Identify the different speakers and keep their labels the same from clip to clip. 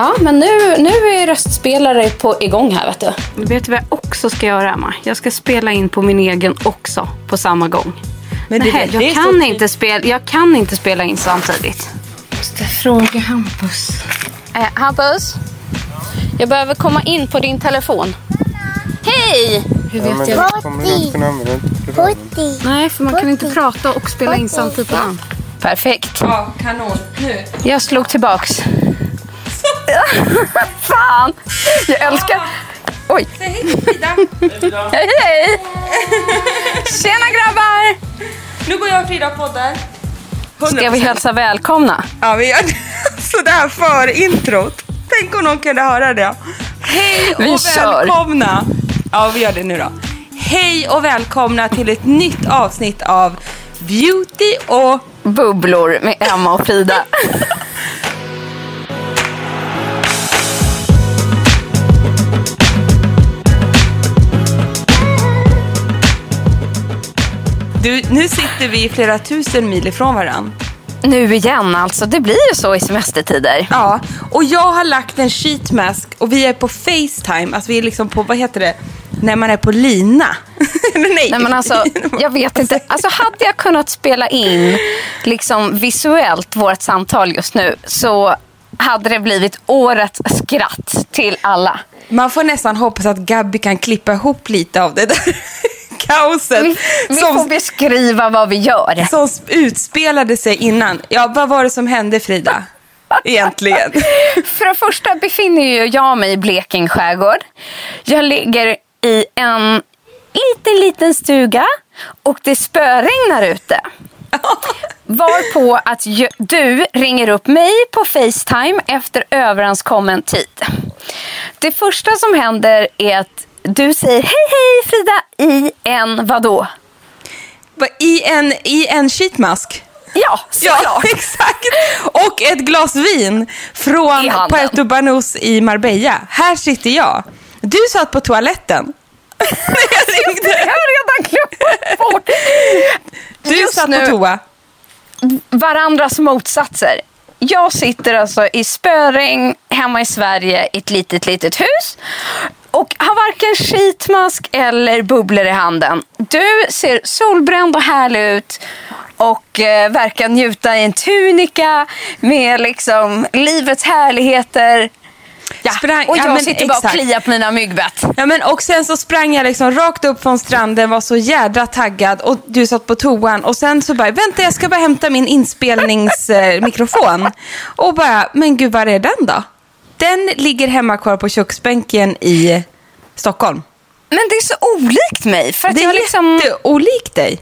Speaker 1: Ja, men nu, nu är röstspelare på igång här vet du.
Speaker 2: Vet du vad jag också ska göra Emma? Jag ska spela in på min egen också på samma gång.
Speaker 3: Men
Speaker 2: Nej,
Speaker 3: det, det
Speaker 2: jag,
Speaker 3: är
Speaker 2: kan
Speaker 3: så
Speaker 2: inte spela, jag kan inte spela in samtidigt.
Speaker 1: Måste fråga Hampus. Eh, Hampus? Jag behöver komma in på din telefon. Hej! Hur vet jag?
Speaker 2: Nej, för man kan inte prata och spela in samtidigt.
Speaker 1: Perfekt.
Speaker 3: Ja, kanon. Nu.
Speaker 1: Jag slog tillbaks. Fan! Jag älskar... Oj.
Speaker 3: Säg hej Frida.
Speaker 1: Hej, hej! Tjena grabbar!
Speaker 3: Nu går jag och Frida och poddar. 100%.
Speaker 1: Ska vi hälsa välkomna?
Speaker 3: Ja, vi gör sådär för introt. Tänk om någon kunde höra det. Hej och
Speaker 1: Vi kör.
Speaker 3: välkomna. Ja, vi gör det nu då. Hej och välkomna till ett nytt avsnitt av Beauty och...
Speaker 1: Bubblor med Emma och Frida.
Speaker 3: Du, nu sitter vi flera tusen mil ifrån varandra.
Speaker 1: Nu igen alltså. Det blir ju så i semestertider.
Speaker 3: Ja, och jag har lagt en sheet mask och vi är på Facetime. Alltså vi är liksom på, vad heter det, när man är på lina. Nej.
Speaker 1: Nej men alltså, jag vet inte. Alltså hade jag kunnat spela in liksom visuellt vårt samtal just nu så hade det blivit årets skratt till alla.
Speaker 3: Man får nästan hoppas att Gabby kan klippa ihop lite av det där kaoset
Speaker 1: Vi, vi
Speaker 3: som,
Speaker 1: får beskriva vad vi gör.
Speaker 3: som utspelade sig innan. Ja, vad var det som hände Frida? Egentligen.
Speaker 1: För det första befinner jag mig i Blekinge skärgård. Jag ligger i en liten, liten stuga och det spöregnar ute. Varpå att du ringer upp mig på Facetime efter överenskommen tid. Det första som händer är att du säger hej hej Frida i en vadå?
Speaker 3: Va, I en, I en sheetmask.
Speaker 1: Ja,
Speaker 3: Ja,
Speaker 1: såklart.
Speaker 3: exakt. Och ett glas vin från. Puerto Banús i Marbella. Här sitter jag. Du satt på toaletten. När jag ringde.
Speaker 1: Jag har redan glömt bort.
Speaker 3: Du
Speaker 1: Just
Speaker 3: satt
Speaker 1: nu-
Speaker 3: på toa.
Speaker 1: varandras motsatser. Jag sitter alltså i spöregn hemma i Sverige i ett litet, litet hus och har varken skitmask eller bubblor i handen. Du ser solbränd och härlig ut och eh, verkar njuta i en tunika med liksom livets härligheter. Ja.
Speaker 3: Sprang-
Speaker 1: och
Speaker 3: ja,
Speaker 1: jag
Speaker 3: men
Speaker 1: sitter bara och
Speaker 3: exakt.
Speaker 1: kliar på mina myggbett.
Speaker 3: Ja, men, och sen så sprang jag liksom rakt upp från stranden, var så jädra taggad och du satt på toan och sen så bara, vänta jag ska bara hämta min inspelningsmikrofon. och bara, men gud var är den då? Den ligger hemma kvar på köksbänken i Stockholm.
Speaker 1: Men det är så olikt mig. För att
Speaker 3: Det
Speaker 1: jag
Speaker 3: är
Speaker 1: liksom...
Speaker 3: jätteolikt dig.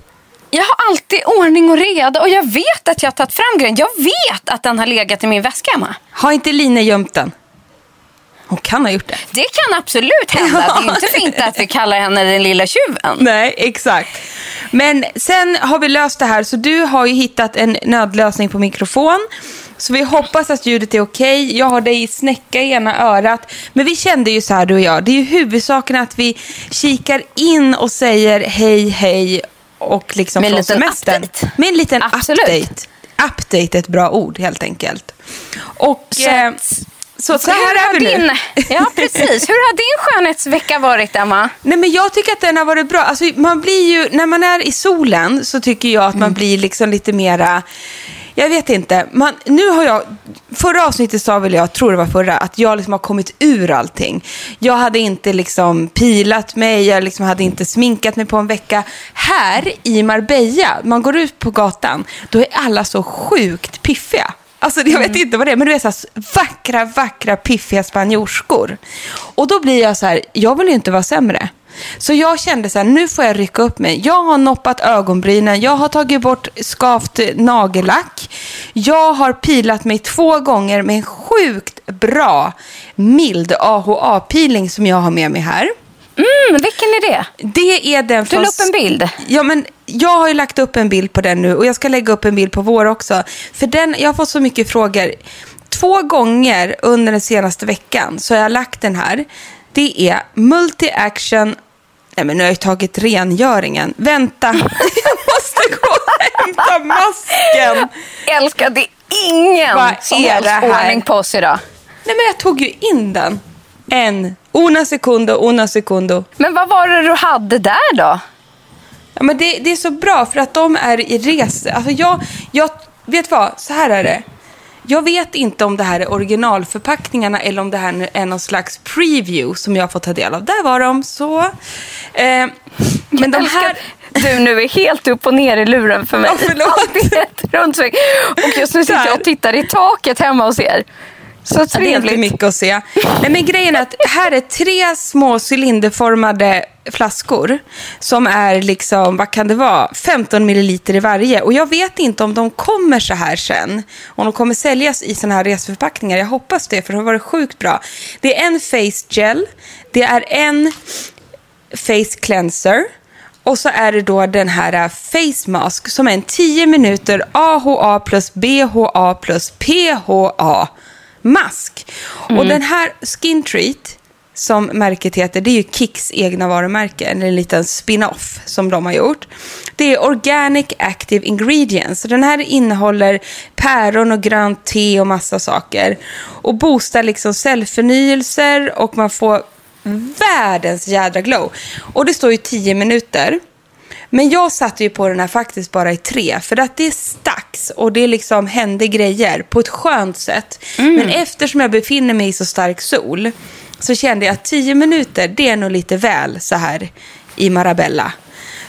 Speaker 1: Jag har alltid ordning och reda och jag vet att jag har tagit fram grejen. Jag vet att den har legat i min väska hemma.
Speaker 3: Har inte Line gömt den? Hon kan ha gjort det.
Speaker 1: Det kan absolut hända. Det är inte fint att vi kallar henne den lilla tjuven.
Speaker 3: Nej, exakt. Men sen har vi löst det här, så du har ju hittat en nödlösning på mikrofon. Så vi hoppas att ljudet är okej. Jag har dig i snäcka i ena örat. Men vi kände ju så här du och jag, det är ju huvudsaken att vi kikar in och säger hej hej och liksom
Speaker 1: Med
Speaker 3: från
Speaker 1: liten
Speaker 3: semestern.
Speaker 1: update.
Speaker 3: Med en liten
Speaker 1: Absolut.
Speaker 3: update. Update är ett bra ord helt enkelt. Och
Speaker 1: Så
Speaker 3: eh, så, så här
Speaker 1: hur
Speaker 3: är vi nu.
Speaker 1: din, Ja, precis. Hur har din skönhetsvecka varit, Emma?
Speaker 3: Nej men jag tycker att den har varit bra. Alltså, man blir ju, när man är i solen så tycker jag att man blir liksom lite mera, jag vet inte. Man, nu har jag, förra avsnittet sa väl jag, tror det var förra, att jag liksom har kommit ur allting. Jag hade inte liksom pilat mig, jag liksom hade inte sminkat mig på en vecka. Här i Marbella, man går ut på gatan, då är alla så sjukt piffiga. Alltså jag vet inte vad det är, men du är så här vackra, vackra, piffiga spanjorskor. Och då blir jag så här, jag vill ju inte vara sämre. Så jag kände så här, nu får jag rycka upp mig. Jag har noppat ögonbrynen, jag har tagit bort skavt nagellack. Jag har pilat mig två gånger med en sjukt bra, mild AHA-peeling som jag har med mig här.
Speaker 1: Mm, vilken är det?
Speaker 3: Det är den
Speaker 1: Du la upp en bild.
Speaker 3: Ja, men jag har ju lagt upp en bild på den nu och jag ska lägga upp en bild på vår också. För den, jag har fått så mycket frågor. Två gånger under den senaste veckan så har jag lagt den här. Det är multi-action... Nej, men nu har jag tagit rengöringen. Vänta, jag måste gå och hämta masken.
Speaker 1: Älskar, det är ingen
Speaker 3: Vad
Speaker 1: som
Speaker 3: är här?
Speaker 1: ordning på oss idag.
Speaker 3: Nej, men jag tog ju in den. En. Una secundo, una secundo.
Speaker 1: Men vad var det du hade där då?
Speaker 3: Ja, men det, det är så bra för att de är i resor. Alltså jag, jag vet vad, så här är det. Jag vet inte om det här är originalförpackningarna eller om det här är någon slags preview som jag får ta del av. Där var de så. Eh, men de här...
Speaker 1: Du nu är helt upp och ner i luren för mig.
Speaker 3: Ja, förlåt.
Speaker 1: Allt är ett rundsväng. Och just nu sitter jag och tittar i taket hemma hos er. Så
Speaker 3: Det är inte
Speaker 1: trevligt.
Speaker 3: mycket att se. Nej, men grejen är att här är tre små cylinderformade flaskor som är liksom, vad kan det vara, 15 milliliter i varje. Och jag vet inte om de kommer så här sen. Om de kommer säljas i såna här reseförpackningar. Jag hoppas det, för det har varit sjukt bra. Det är en face gel, det är en face cleanser. Och så är det då den här äh, face mask som är en 10 minuter AHA plus BHA plus PHA mask. Och den här Skin Treat som märket heter, det är ju Kicks egna varumärke, en liten spin-off som de har gjort. Det är Organic Active Ingredients. Den här innehåller päron och grönt te och massa saker. Och boostar liksom cellförnyelser och man får världens jädra glow. Och det står ju 10 minuter. Men jag satte ju på den här faktiskt bara i tre. För att det stacks och det liksom hände grejer på ett skönt sätt. Men eftersom jag befinner mig i så stark sol så kände jag att 10 minuter, det är nog lite väl så här i Marabella.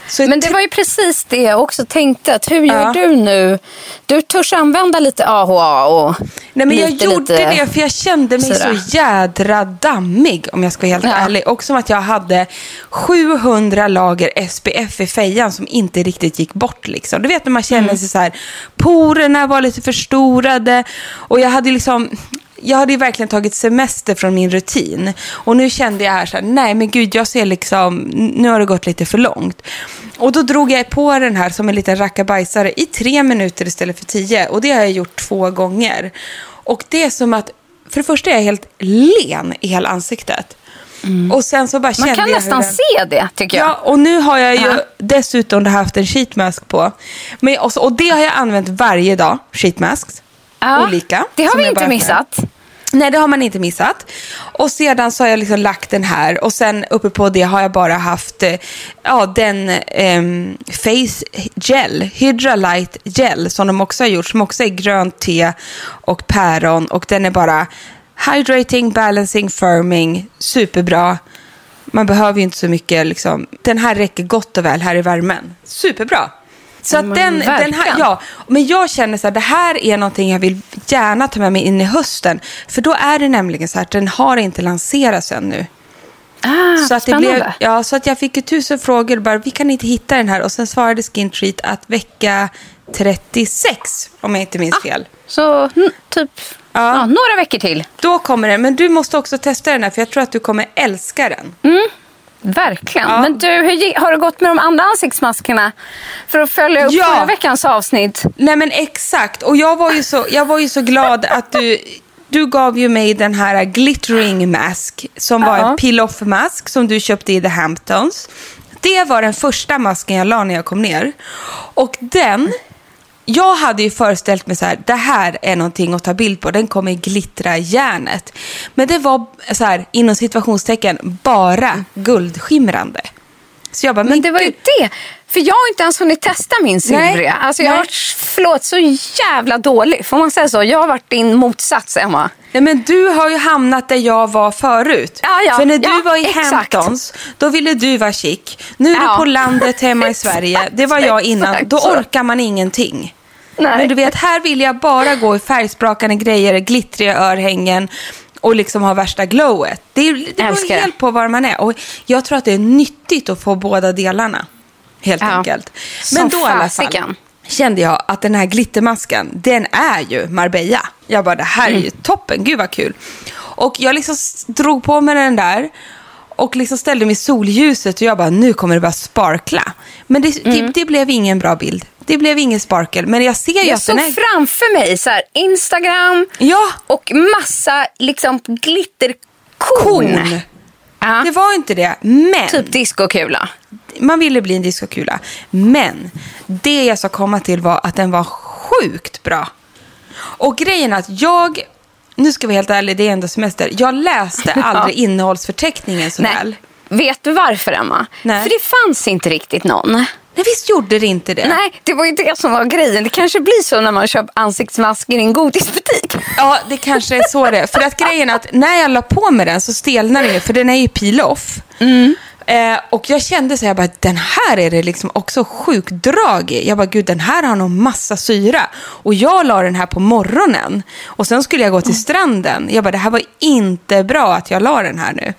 Speaker 3: Så
Speaker 1: Men det var ju precis det jag också tänkte. Att hur gör
Speaker 3: Ja.
Speaker 1: du nu? Du törs använda lite AHA och
Speaker 3: Nej, men jag
Speaker 1: lite,
Speaker 3: gjorde
Speaker 1: lite...
Speaker 3: det för jag kände mig
Speaker 1: sådär.
Speaker 3: så jädra dammig om jag ska vara helt
Speaker 1: Ja.
Speaker 3: ärlig. Och som att jag hade 700 lager SPF i fejan som inte riktigt gick bort. Liksom. Du vet när man känner
Speaker 1: Mm.
Speaker 3: sig så här, porerna var lite förstorade och jag hade liksom jag hade ju verkligen tagit semester från min rutin. Och nu kände jag här så här, nej men gud, jag ser liksom, nu har det gått lite för långt. Och då drog jag på den här som en liten rackabajsare i tre minuter istället för tio. Och det har jag gjort två gånger. Och det är som att, för det första är jag helt len i hela ansiktet. Och sen så bara
Speaker 1: Mm. Man kan nästan
Speaker 3: den...
Speaker 1: se det, tycker jag.
Speaker 3: Ja, och nu har jag ju
Speaker 1: Ja.
Speaker 3: dessutom haft en sheetmask på. Men, och, så, och det har jag använt varje dag, sheetmasks.
Speaker 1: Ja,
Speaker 3: Olika.
Speaker 1: Det har vi inte missat.
Speaker 3: Nej, det har man inte missat. Och sedan så har jag liksom lagt den här och sen uppe på det har jag bara haft eh, ja, den ehm, Face Gel, Hydra Light Gel som de också har gjort, som också är grönt te och päron och den är bara hydrating, balancing, firming, superbra. Man behöver ju inte så mycket, liksom. den här räcker gott och väl här i värmen. Superbra. Så att
Speaker 1: Men
Speaker 3: den, den här, ja, men jag känner så här, det här är någonting jag vill gärna ta med mig in i hösten. För då är det nämligen så här att den har inte lanserats ännu.
Speaker 1: Ah,
Speaker 3: så, att det
Speaker 1: spännande.
Speaker 3: blev, ja, så att jag fick ju tusen frågor, bara, vi kan inte hitta den här. Och sen svarade Skin Treat att vecka 36, om jag inte minns fel.
Speaker 1: Så mm, typ Ja, några veckor till.
Speaker 3: Då kommer den. Men du måste också testa den här för jag tror att du kommer älska den.
Speaker 1: Verkligen.
Speaker 3: Ja.
Speaker 1: Men du, hur har det gått med de andra ansiktsmaskerna? För att följa upp
Speaker 3: Ja.
Speaker 1: förra veckans avsnitt.
Speaker 3: Nej men exakt. Och jag var ju så, jag var ju så glad att du, du gav ju mig den här glittering mask som var
Speaker 1: Ja.
Speaker 3: en peel-off mask som du köpte i The Hamptons. Det var den första masken jag la när jag kom ner. Och den, jag hade ju föreställt mig så här, det här är någonting att ta bild på, den kommer glittra järnet. Men det var så här, inom situationstecken, bara guldskimrande. Så jag bara,
Speaker 1: Men det var ju det. För jag har inte ens hunnit testa min silvriga. Alltså jag har varit, förlåt, så jävla dålig. Får man säga så? Jag har varit din motsats, Emma.
Speaker 3: Nej, men du har ju hamnat där jag var förut.
Speaker 1: Ja, ja,
Speaker 3: För när du
Speaker 1: ja,
Speaker 3: var i
Speaker 1: exakt.
Speaker 3: Hamptons, då ville du vara chic. Nu är du på landet hemma i Sverige. Det var jag innan. Då orkar man ingenting.
Speaker 1: Nej.
Speaker 3: Men du vet, här vill jag bara gå i färgsprakande grejer, glittriga örhängen och liksom ha värsta glowet. Det, är- det beror helt på var man är. Och jag tror att det är nyttigt att få båda delarna. Helt
Speaker 1: Ja.
Speaker 3: enkelt.
Speaker 1: Som
Speaker 3: Men då i alla fall
Speaker 1: fasiken.
Speaker 3: kände jag att den här glittermasken, den är ju Marbella. Jag bara, det här är ju toppen, gud vad kul. Och jag liksom drog på mig den där och liksom ställde mig i solljuset och jag bara, nu kommer det bara sparkla. Men det, det, det blev ingen bra bild. Det blev ingen sparkel. Men jag ser ju
Speaker 1: Jag
Speaker 3: att den
Speaker 1: såg
Speaker 3: är...
Speaker 1: framför mig så här, Instagram
Speaker 3: Ja,
Speaker 1: och massa liksom glitterkorn. Ja.
Speaker 3: Det var inte det. Men
Speaker 1: Typ discokula.
Speaker 3: Man ville bli en diskokula. Men det jag ska komma till var att den var sjukt bra. Och grejen är att jag, nu ska vi helt ärlig, det är ändå semester. Jag läste aldrig innehållsförteckningen så väl.
Speaker 1: Vet du varför, Emma?
Speaker 3: Nej.
Speaker 1: För det fanns inte riktigt någon.
Speaker 3: Nej, visst gjorde det inte det?
Speaker 1: Nej, det var ju det som var grejen. Det kanske blir så när man köper ansiktsmasker i en godisbutik.
Speaker 3: Ja, det kanske är så det. För att grejen är att när jag la på mig den så stelnar den ju, för den är ju peel-off. Eh, och jag kände så här, jag bara, den här är det liksom också sjukt drag i. Jag bara, gud den här har nog massa syra. Och jag la den här på morgonen. Och sen skulle jag gå till stranden. Jag bara, det här var inte bra att jag la den här nu.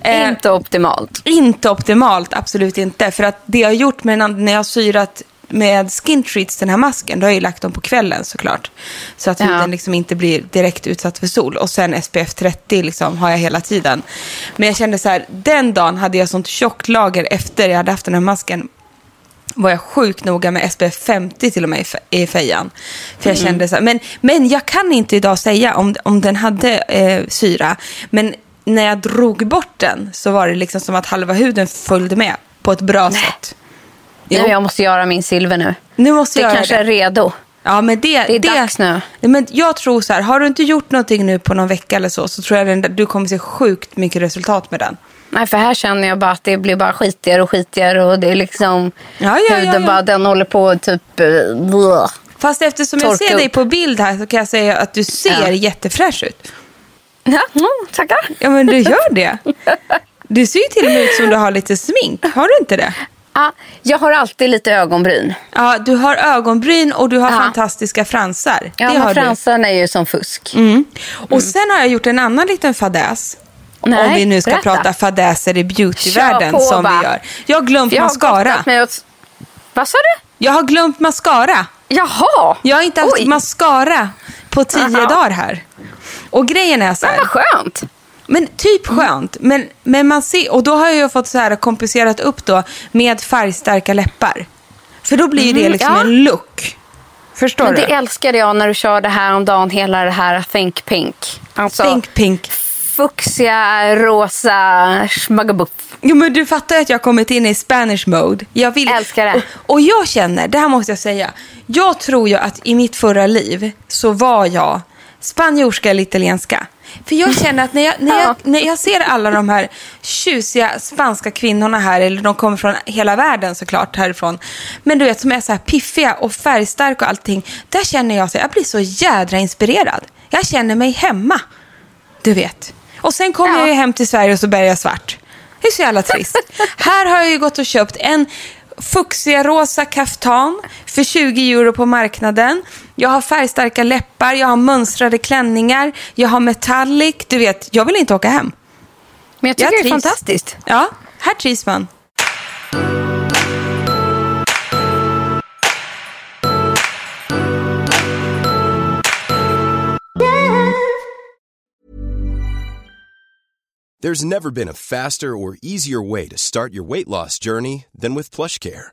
Speaker 3: Eh,
Speaker 1: Inte optimalt.
Speaker 3: inte optimalt, absolut inte. För att det jag har gjort med den- när jag har syrat med skin treats, den här masken, då har jag ju lagt dem på kvällen såklart. Så att
Speaker 1: Ja.
Speaker 3: huden liksom inte blir direkt utsatt för sol. Och sen SPF 30 liksom har jag hela tiden. Men jag kände så här, den dagen hade jag sånt tjockt lager efter jag hade haft den här masken var jag sjukt noga med SPF 50 till och med i fe- i fejan. För jag kände så här, men, men jag kan inte idag säga om, om den hade eh, syra. Men när jag drog bort den så var det liksom som att halva huden följde med på ett bra sätt. Jo.
Speaker 1: Nej, jag måste göra min silver nu.
Speaker 3: Nu måste
Speaker 1: Det
Speaker 3: jag
Speaker 1: kanske
Speaker 3: det.
Speaker 1: är redo.
Speaker 3: Ja, men det,
Speaker 1: Det är dags nu.
Speaker 3: Men jag tror så här, har du inte gjort någonting nu på någon vecka eller så, så tror jag den, du kommer se sjukt mycket resultat med den.
Speaker 1: Nej, för här känner jag bara att det blir bara skitigare och skitigare och det är liksom
Speaker 3: Ja, ja,
Speaker 1: huden
Speaker 3: ja, ja.
Speaker 1: bara, den håller på typ... eh, bleh.
Speaker 3: Fast eftersom jag
Speaker 1: Torka
Speaker 3: ser dig
Speaker 1: upp.
Speaker 3: på bild här så kan jag säga att du ser
Speaker 1: Ja.
Speaker 3: jättefräsch ut.
Speaker 1: Ja, mm, tackar.
Speaker 3: Ja, men du gör det. Du ser ju till och med ut som du har lite smink. Har du inte det?
Speaker 1: Ja, jag har alltid lite ögonbryn.
Speaker 3: Ja, du har ögonbryn och du har
Speaker 1: Ja.
Speaker 3: fantastiska fransar.
Speaker 1: Ja,
Speaker 3: det
Speaker 1: men
Speaker 3: har
Speaker 1: fransarna är ju som fusk.
Speaker 3: du. Mm. Och sen har jag gjort en annan liten fadäs.
Speaker 1: Nej,
Speaker 3: om vi nu ska
Speaker 1: berätta.
Speaker 3: prata fadäser i beautyvärlden
Speaker 1: på,
Speaker 3: som
Speaker 1: va?
Speaker 3: vi gör. Jag har glömt
Speaker 1: Jag har
Speaker 3: mascara.
Speaker 1: mig åt... Vad sa du?
Speaker 3: Jag har glömt mascara.
Speaker 1: Jaha!
Speaker 3: Jag har inte haft
Speaker 1: Oj.
Speaker 3: mascara på tio
Speaker 1: Aha.
Speaker 3: dagar här. Och grejen är så
Speaker 1: Men
Speaker 3: här.
Speaker 1: vad skönt.
Speaker 3: Men typ skönt. Men, men man ser, och då har jag ju fått så här kompenserat upp då med färgstarka läppar. För då blir ju det
Speaker 1: Mm,
Speaker 3: liksom
Speaker 1: ja.
Speaker 3: en look. Förstår
Speaker 1: Men
Speaker 3: du?
Speaker 1: det älskade jag när du körde här om dagen hela det här Think Pink. Alltså
Speaker 3: Think pink.
Speaker 1: fuchsia, rosa, schmagabuff.
Speaker 3: Jo, men du fattar ju att jag har kommit in i Spanish mode. Jag vill...
Speaker 1: Älskar det.
Speaker 3: Och, och jag känner, det här måste jag säga. Jag tror ju att i mitt förra liv så var jag spanjorska eller italienska. För jag känner att när jag, när,
Speaker 1: Ja.
Speaker 3: jag, när jag ser alla de här tjusiga spanska kvinnorna här, eller de kommer från hela världen såklart härifrån. Men du vet, som är så här piffiga och färgstarka och allting. Där känner jag så jag blir så jädra inspirerad. Jag känner mig hemma. Du vet. Och sen kommer
Speaker 1: Ja.
Speaker 3: jag ju hem till Sverige och så bär jag svart. Det är så jävla trist. Här har jag ju gått och köpt en fuchsia rosa kaftan för 20 euro på marknaden jag har färgstarka läppar, jag har mönstrade klänningar, jag har metallic. Du vet, jag vill inte åka hem.
Speaker 1: Men jag tycker
Speaker 3: jag
Speaker 1: det är fantastiskt.
Speaker 3: Ja, här trivs man.
Speaker 4: There's never been a faster or easier way to start your weight loss journey than with plush care.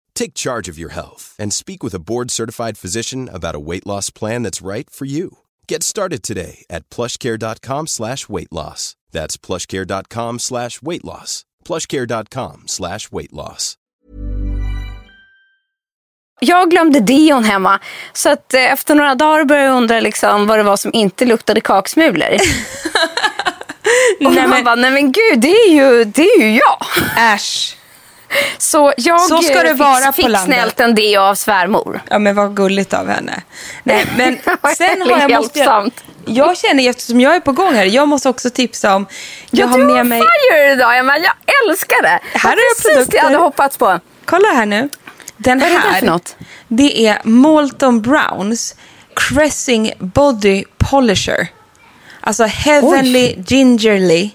Speaker 4: Take charge of your health and speak with a board-certified physician about a weight loss plan that's right for you. Get started today at plushcare.com slash weight loss. That's plushcare.com slash weight loss. plushcare.com slash weight loss.
Speaker 1: Jag glömde Dion hemma. Så att eh, efter några dagar började jag undra liksom, vad det var som inte luktade kaksmulor. Och
Speaker 3: Nej,
Speaker 1: man
Speaker 3: men-
Speaker 1: bara, nej men gud, det är ju, det är ju jag.
Speaker 3: Äsch.
Speaker 1: Så jag
Speaker 3: Så ska
Speaker 1: eh,
Speaker 3: det
Speaker 1: fick,
Speaker 3: vara
Speaker 1: fick
Speaker 3: landet.
Speaker 1: snällt en deo av svärmor.
Speaker 3: Ja men vad gulligt av henne. Nej men sen har jag måste jag, jag känner eftersom jag är på gång här, jag måste också tipsa om, jag har
Speaker 1: du
Speaker 3: med
Speaker 1: har
Speaker 3: mig,
Speaker 1: fire idag, Emma. Jag älskar det.
Speaker 3: Här
Speaker 1: Det
Speaker 3: är
Speaker 1: precis det
Speaker 3: produkter.
Speaker 1: jag hade hoppats på.
Speaker 3: kolla här nu. Den
Speaker 1: Vad är det
Speaker 3: här,
Speaker 1: för något?
Speaker 3: det är Molton Browns Cressing Body Polisher. Alltså Heavenly Gingerly.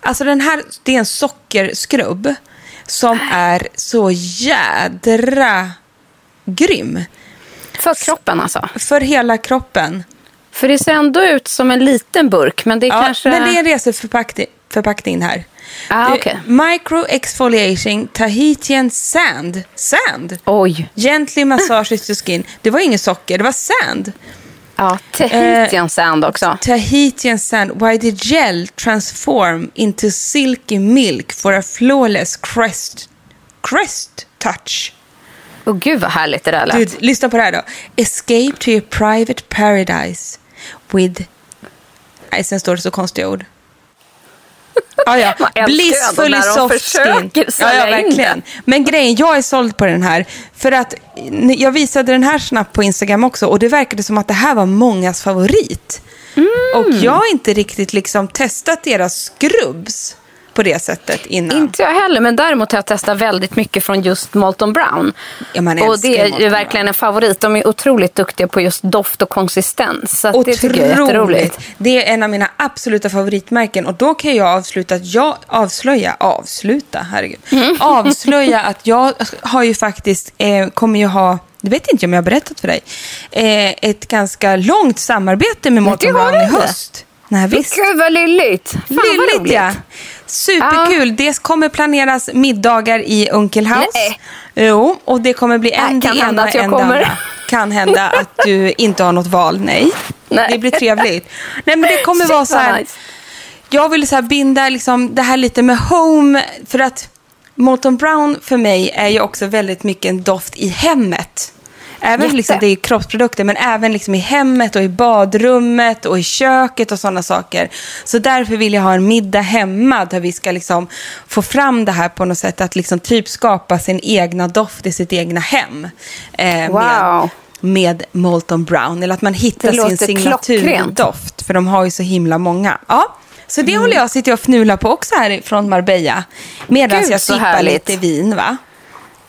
Speaker 3: Alltså den här, det är en sockerskrubb som är så jädra grym.
Speaker 1: För kroppen alltså.
Speaker 3: För hela kroppen.
Speaker 1: För det ser ändå ut som en liten burk, men det är
Speaker 3: Ja,
Speaker 1: kanske...
Speaker 3: Men det är en reseförpackning förpackning här.
Speaker 1: Ah, okej.
Speaker 3: Micro exfoliating Tahitian sand. Sand?
Speaker 1: Oj.
Speaker 3: Gently massage to skin. Det var inget socker, det var sand.
Speaker 1: Ja, Tahitian sand också.
Speaker 3: Tahitian sand. Why the gel transform into silky milk for a flawless crest, crest touch.
Speaker 1: Åh gud vad härligt det där lät.
Speaker 3: Dude, lyssna på det här då. Escape to your private paradise with... Nej, sen står det så konstiga ord. Ja, ja. Blissfully soft skin. Ja, ja, verkligen. Men grejen, jag är såld på den här. För att jag visade den här snabbt på Instagram också och det verkade som att det här var mångas favorit.
Speaker 1: Mm.
Speaker 3: Och jag har inte riktigt liksom testat deras skrubbs på det sättet innan.
Speaker 1: Inte jag heller, men däremot har jag testat väldigt mycket från just Molton Brown.
Speaker 3: Ja,
Speaker 1: och det är ju verkligen en favorit. De är otroligt duktiga på just doft och konsistens. Så att det tycker jag är jätteroligt.
Speaker 3: Det är en av mina absoluta favoritmärken och då kan jag avsluta att jag avslöja, avsluta, herregud.
Speaker 1: Mm.
Speaker 3: Avslöja att jag har ju faktiskt, eh, kommer ju ha, det vet inte om jag har berättat för dig, eh, ett ganska långt samarbete med Molton Brown i höst. Nej, visst.
Speaker 1: Gud vad lylligt. Fan vad
Speaker 3: Lilligt
Speaker 1: roligt.
Speaker 3: ja. Superkul. Det kommer planeras middagar i Unkelhaus.
Speaker 1: Nej.
Speaker 3: Jo, och det kommer bli en det ena
Speaker 1: jag
Speaker 3: en det andra. Kan hända att du inte har något val, nej.
Speaker 1: Nej.
Speaker 3: Det blir trevligt. Nej, men det kommer
Speaker 1: Shit,
Speaker 3: vara så här.
Speaker 1: nice.
Speaker 3: Jag vill så här binda liksom det här lite med home, för att Molton Brown för mig är ju också väldigt mycket en doft i hemmet. Även
Speaker 1: Jätte.
Speaker 3: liksom, det är kroppsprodukter, men även liksom i hemmet och i badrummet och i köket och sådana saker. Så därför vill jag ha en middag hemma där vi ska liksom få fram det här på något sätt. Att liksom typ skapa sin egna doft i sitt egna hem. Eh,
Speaker 1: Wow.
Speaker 3: Med, med Molton Brown. Eller att man hittar sin signaturdoft. För de har ju så himla många. Ja, så det håller jag sitter jag och fnular på också här från Marbella. Medan
Speaker 1: Gud,
Speaker 3: jag sippar lite vin va?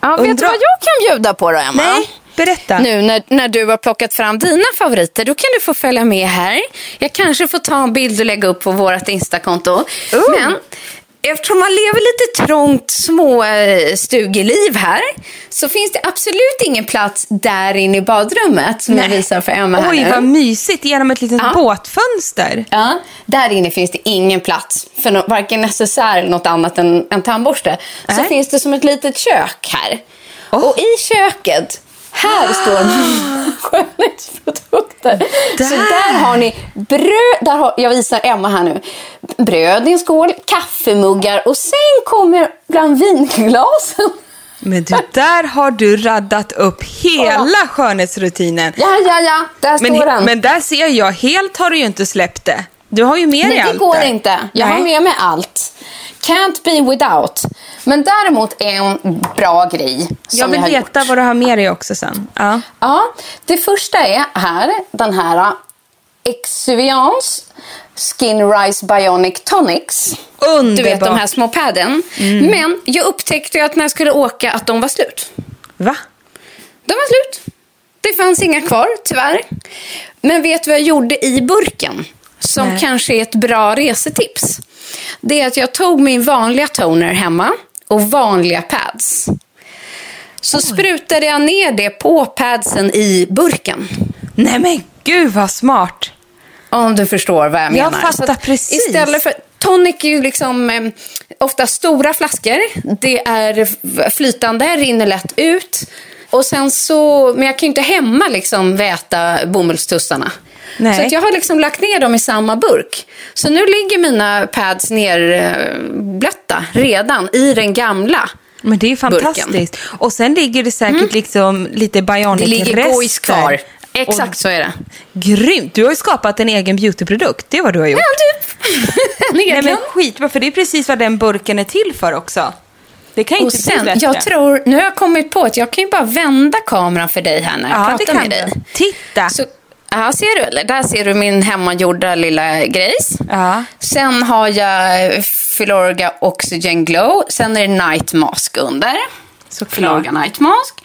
Speaker 1: Ja, vet du vad jag kan bjuda på då, Emma?
Speaker 3: Nej, berätta.
Speaker 1: Nu när, när du har plockat fram dina favoriter, då kan du få följa med här. Jag kanske får ta en bild och lägga upp på vårt Instakonto. Men eftersom man lever lite trångt små eh, stugeliv här så finns det absolut ingen plats där inne i badrummet som jag
Speaker 3: Nej.
Speaker 1: visar för Emma här
Speaker 3: Oj,
Speaker 1: nu.
Speaker 3: vad mysigt. Genom ett litet
Speaker 1: Ja.
Speaker 3: båtfönster.
Speaker 1: Ja, där inne finns det ingen plats för no- varken necessär eller något annat än en tandborste. Så
Speaker 3: Nej.
Speaker 1: finns det som ett litet kök här.
Speaker 3: Oh.
Speaker 1: Och i köket, här står skönhetsprodukter. Så där har ni bröd, där har, jag visar Emma här nu. Bröd i en skål, kaffemuggar och sen kommer bland vinglasen.
Speaker 3: Men du, där har du raddat upp hela skönhetsrutinen.
Speaker 1: Ja, ja, ja, där står
Speaker 3: Men,
Speaker 1: den.
Speaker 3: men där ser jag, helt har du ju inte släppt det. Du har ju med dig
Speaker 1: Nej, det
Speaker 3: allt
Speaker 1: går
Speaker 3: där.
Speaker 1: inte. Jag har
Speaker 3: Nej.
Speaker 1: med mig allt. Can't be without. Men däremot en bra grej som
Speaker 3: Jag vill
Speaker 1: har
Speaker 3: veta
Speaker 1: gjort.
Speaker 3: vad du har med dig också sen. Ja.
Speaker 1: Ja, det första är här, den här Exuviance Skin Rise Bionic Tonics.
Speaker 3: Underbart.
Speaker 1: Du vet de här små padden. Men jag upptäckte att när jag skulle åka att de var slut.
Speaker 3: Va?
Speaker 1: De var slut. Det fanns inga kvar, tyvärr. Men vet du vad jag gjorde i burken? Som
Speaker 3: Nej.
Speaker 1: kanske är ett bra resetips. Det är att jag tog min vanliga toner hemma och vanliga pads. Så sprutade jag ner det på padsen i burken.
Speaker 3: Nej men gud vad smart.
Speaker 1: Om du förstår vad jag
Speaker 3: Jag
Speaker 1: menar.
Speaker 3: fattar
Speaker 1: Så att
Speaker 3: precis.
Speaker 1: Istället för, tonic är ju liksom eh, ofta stora flaskor. Det är flytande, rinner lätt ut. Och sen så, men jag kan ju inte hemma liksom väta bomullstussarna.
Speaker 3: Nej.
Speaker 1: Så att jag har liksom lagt ner dem i samma burk. Så nu ligger mina pads nerblötta redan i den gamla.
Speaker 3: Men det är fantastiskt.
Speaker 1: Burken.
Speaker 3: Och sen ligger det säkert liksom lite bionic
Speaker 1: Det ligger gojs kvar. Exakt så är det.
Speaker 3: Grymt. Du har ju skapat en egen beautyprodukt. Det är vad du har gjort.
Speaker 1: Ja, du. En
Speaker 3: Nej
Speaker 1: egen.
Speaker 3: men skitbra, för det är precis vad den burken är till för också. Det kan
Speaker 1: Och
Speaker 3: inte bli
Speaker 1: sen,
Speaker 3: bättre.
Speaker 1: jag tror, nu har jag kommit på att jag kan ju bara vända kameran för dig här när jag
Speaker 3: ja,
Speaker 1: pratar med dig.
Speaker 3: Titta.
Speaker 1: Så, ja, ser du eller? Där ser du min hemmagjorda lilla grejs.
Speaker 3: Ja.
Speaker 1: Sen har jag Filorga Oxygen Glow. Sen är det Night Mask under.
Speaker 3: Såklart.
Speaker 1: Filorga Night Mask.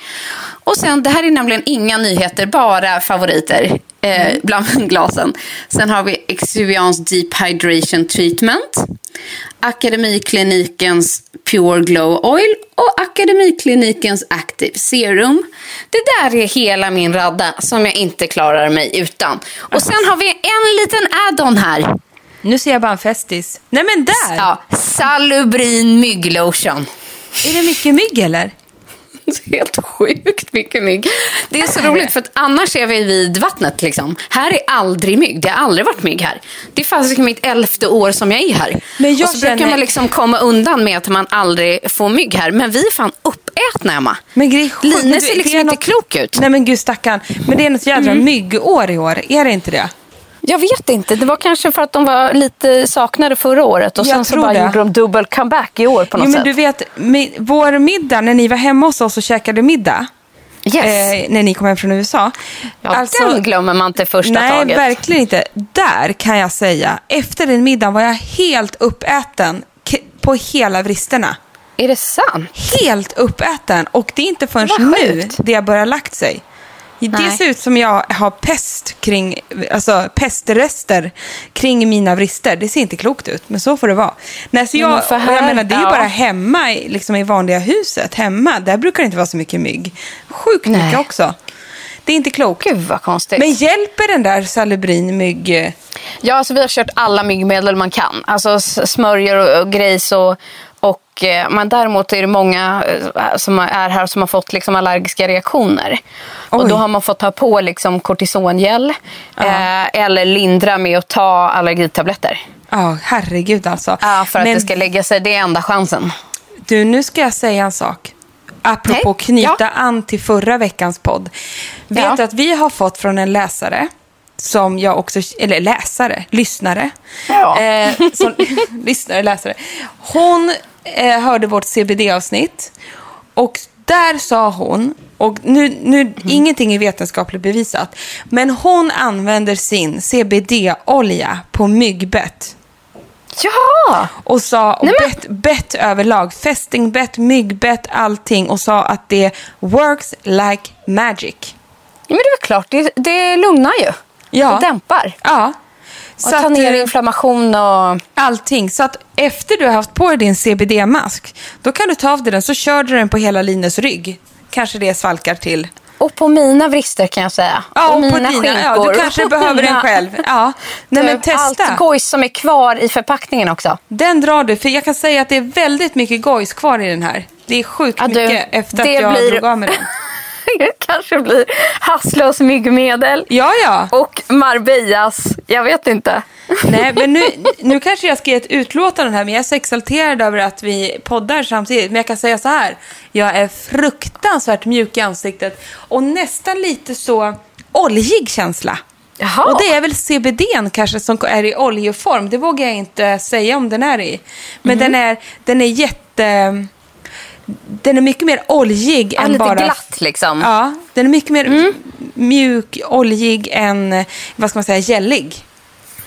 Speaker 1: Och sen, det här är nämligen inga nyheter, bara favoriter eh, bland glasen. Sen har vi Exuviance Deep Hydration Treatment. Akademiklinikens Pure Glow Oil och Akademiklinikens Active Serum. Det där är hela min radda som jag inte klarar mig utan. Och sen har vi en liten add-on här.
Speaker 3: Nu ser jag bara en festis. Nej men där!
Speaker 1: Ja, Salubrin mygglotion.
Speaker 3: Är det mycket mygg eller?
Speaker 1: Helt sjukt mycket mygg. Det är så roligt för att annars är vi vid vattnet. Liksom. Här är aldrig mygg. Det har aldrig varit mygg här. Det är faktiskt mitt elfte år som jag är här.
Speaker 3: Men jag
Speaker 1: och så brukar
Speaker 3: känner-
Speaker 1: man liksom komma undan med att man aldrig får mygg här. Men vi är fan uppätna, Emma.
Speaker 3: Men grej, du-
Speaker 1: ser liksom inte
Speaker 3: något-
Speaker 1: klok ut.
Speaker 3: Nej men gud stackarn. Men det är något jädra
Speaker 1: Mm.
Speaker 3: myggår i år. Är det inte det?
Speaker 1: Jag vet inte. Det var kanske för att de var lite saknade förra året. Och
Speaker 3: Jag
Speaker 1: sen så bara
Speaker 3: det.
Speaker 1: gjorde de dubbel comeback i år på något
Speaker 3: Jo men
Speaker 1: sätt.
Speaker 3: du vet, vår middag när ni var hemma hos oss och käkade middag.
Speaker 1: yes.
Speaker 3: Eh, när ni kom hem från USA.
Speaker 1: ja, den glömmer man inte första
Speaker 3: nej,
Speaker 1: taget.
Speaker 3: verkligen inte. Där kan jag säga, efter den middagen var jag helt uppäten på hela vristerna.
Speaker 1: Är det sant?
Speaker 3: Helt uppäten. Och det är inte förrän nu det har börjat lagt sig. Det
Speaker 1: Nej.
Speaker 3: ser ut som jag har pest kring, alltså pestrester kring mina vrister. Det ser inte klokt ut, men så får det vara. Nej, så jag,
Speaker 1: men för
Speaker 3: och jag
Speaker 1: här-
Speaker 3: menar, det är ju
Speaker 1: ja.
Speaker 3: bara hemma, liksom i vanliga huset. Hemma, där brukar det inte vara så mycket mygg. Sjukt
Speaker 1: Nej.
Speaker 3: mycket också. Det är inte klokt.
Speaker 1: Gud vad konstigt.
Speaker 3: Men hjälper den där Salubrin mygg... eh,
Speaker 1: Ja, alltså vi har kört alla myggmedel man kan. Alltså s- smörjor och, och grejs och, och eh, men däremot är det många eh, som är här som har fått liksom allergiska reaktioner. Och
Speaker 3: Oj.
Speaker 1: då har man fått ta på liksom kortisongel eh, eller lindra med att ta allergitabletter.
Speaker 3: Ja, herregud alltså.
Speaker 1: Ja, för att
Speaker 3: Men
Speaker 1: det ska lägga sig. Det är enda chansen.
Speaker 3: du, nu ska jag säga en sak. Apropå
Speaker 1: Nej.
Speaker 3: knyta
Speaker 1: Ja.
Speaker 3: an till förra veckans podd. Vet
Speaker 1: Ja.
Speaker 3: att vi har fått från en läsare, som jag också, eller läsare, lyssnare.
Speaker 1: Ja.
Speaker 3: Eh, som, lyssnare, läsare. Hon eh, hörde vårt CBD-avsnitt och där sa hon, och nu, nu
Speaker 1: Mm.
Speaker 3: ingenting är vetenskapligt bevisat, men hon använder sin CBD-olja på myggbett.
Speaker 1: Ja!
Speaker 3: Och sa och
Speaker 1: Nej, men-
Speaker 3: bett, bett överlag, fästingbett, myggbett, allting och sa att det works like magic.
Speaker 1: ja men det är klart. Det, det lugnar ju.
Speaker 3: Ja.
Speaker 1: Det dämpar.
Speaker 3: Ja.
Speaker 1: Och ta ner
Speaker 3: eh,
Speaker 1: inflammation och...
Speaker 3: Allting. Så att efter du har haft på dig din CBD-mask, då kan du ta av dig den så kör du den på hela Linus rygg. Kanske det svalkar till.
Speaker 1: Och på mina vrister kan jag säga.
Speaker 3: Ja, och
Speaker 1: mina
Speaker 3: på dina.
Speaker 1: skinkor.
Speaker 3: Ja, du
Speaker 1: och
Speaker 3: kanske behöver den
Speaker 1: mina-
Speaker 3: själv. Ja. Nej, men
Speaker 1: Typ
Speaker 3: testa.
Speaker 1: Allt gojs som är kvar i förpackningen också.
Speaker 3: Den drar du, för jag kan säga att det är väldigt mycket gojs kvar i den här. Det är sjukt
Speaker 1: Ja, du,
Speaker 3: mycket efter att jag
Speaker 1: blir-
Speaker 3: drog av med den.
Speaker 1: kanske blir hasslös myggmedel.
Speaker 3: Ja, ja.
Speaker 1: Och Marbellas, jag vet inte.
Speaker 3: Nej, men nu, nu kanske jag ska ge ett utlåtande här, men jag är så exalterad över att vi poddar samtidigt. Men jag kan säga så här, jag är fruktansvärt mjuk i ansiktet och nästan lite så oljig känsla.
Speaker 1: Jaha.
Speaker 3: Och det är väl CBD kanske som är i oljeform. Det vågar jag inte säga om den är i. Men
Speaker 1: Mhm.
Speaker 3: den, är, den är jätte... Den är mycket mer oljig
Speaker 1: Ja,
Speaker 3: än
Speaker 1: lite
Speaker 3: bara...
Speaker 1: glatt liksom.
Speaker 3: Ja, den är mycket mer mjuk, oljig än, vad ska man säga, gällig.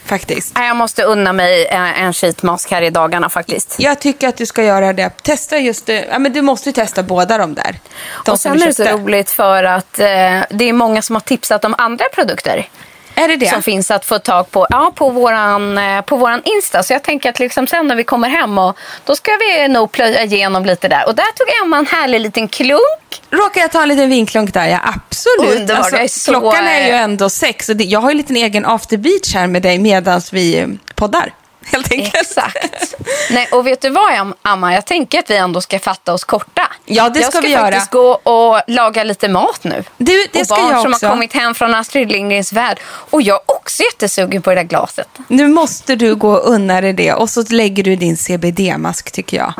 Speaker 3: Faktiskt.
Speaker 1: Jag måste unna mig eh, en sheetmask här i dagarna faktiskt.
Speaker 3: Jag tycker att du ska göra det. Testa just det. Ja, men du måste ju testa båda de där. De
Speaker 1: och sen är det så roligt för att eh, det är många som har tipsat om andra produkter.
Speaker 3: Är det det?
Speaker 1: Som finns att få tag på, ja, på, våran, eh, på våran Insta. Så jag tänker att liksom sen när vi kommer hem och då ska vi nog plöja igenom lite där. Och där tog Emma en härlig liten klunk.
Speaker 3: Råkar jag ta en liten vinklunk där? Ja, absolut. Alltså,
Speaker 1: är så-
Speaker 3: Klockan är ju ändå sex och det, jag har ju en liten egen after beach här med dig medan vi poddar. Helt enkelt.
Speaker 1: Exakt. Nej, och vet du vad Am- Amma? Jag tänker att vi ändå ska fatta oss korta.
Speaker 3: Ja, det
Speaker 1: jag
Speaker 3: ska
Speaker 1: ska
Speaker 3: vi göra.
Speaker 1: faktiskt gå och laga lite mat nu.
Speaker 3: Du, det
Speaker 1: och
Speaker 3: ska
Speaker 1: barn
Speaker 3: jag
Speaker 1: som
Speaker 3: också.
Speaker 1: har kommit hem från Astrid Lindgrens värld. Och jag är också jättesugen på det där glaset.
Speaker 3: Nu måste du gå och unna dig det och så lägger du din CBD-mask tycker jag.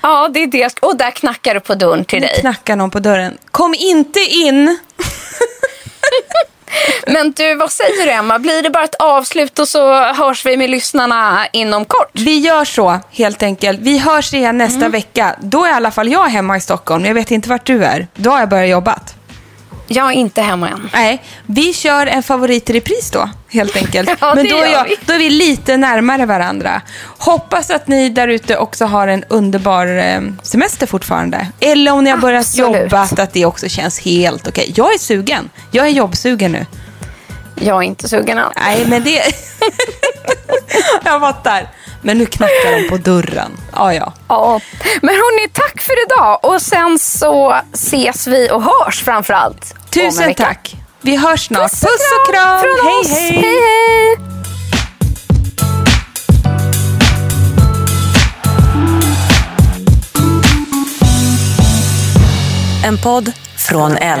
Speaker 1: Ja, det är det. jag ska- Och där knackar det på dörren till
Speaker 3: Nu
Speaker 1: dig.
Speaker 3: knackar någon på dörren. Kom inte in!
Speaker 1: Men du, vad säger du Emma? Blir det bara ett avslut och så hörs vi med lyssnarna inom kort?
Speaker 3: Vi gör så helt enkelt. Vi hörs igen nästa
Speaker 1: Mm.
Speaker 3: vecka. Då är i alla fall jag hemma i Stockholm. Jag vet inte vart du är. Då har jag börjat jobbat.
Speaker 1: Jag är inte hemma än.
Speaker 3: Nej, vi kör en favorit i repris då, helt enkelt.
Speaker 1: Ja,
Speaker 3: Men då är, jag,
Speaker 1: vi.
Speaker 3: då är vi lite närmare varandra. Hoppas att ni där ute också har en underbar eh, semester fortfarande. Eller om ni har börjat
Speaker 1: Absolut.
Speaker 3: jobba, att det också känns helt okej. Jag är sugen. Jag är jobbsugen nu.
Speaker 1: Jag är inte sugen än.
Speaker 3: Nej, men det... jag fattar. Men nu knackar de på dörren. Ja, ja.
Speaker 1: Ja. Men hörni, tack för idag. Och sen så ses vi och hörs framför allt.
Speaker 3: Tusen tack. Vi hörs snart.
Speaker 1: Puss
Speaker 3: Puss och kram.
Speaker 1: från
Speaker 3: Hej, hej.
Speaker 1: hej, hej.
Speaker 5: En podd från L.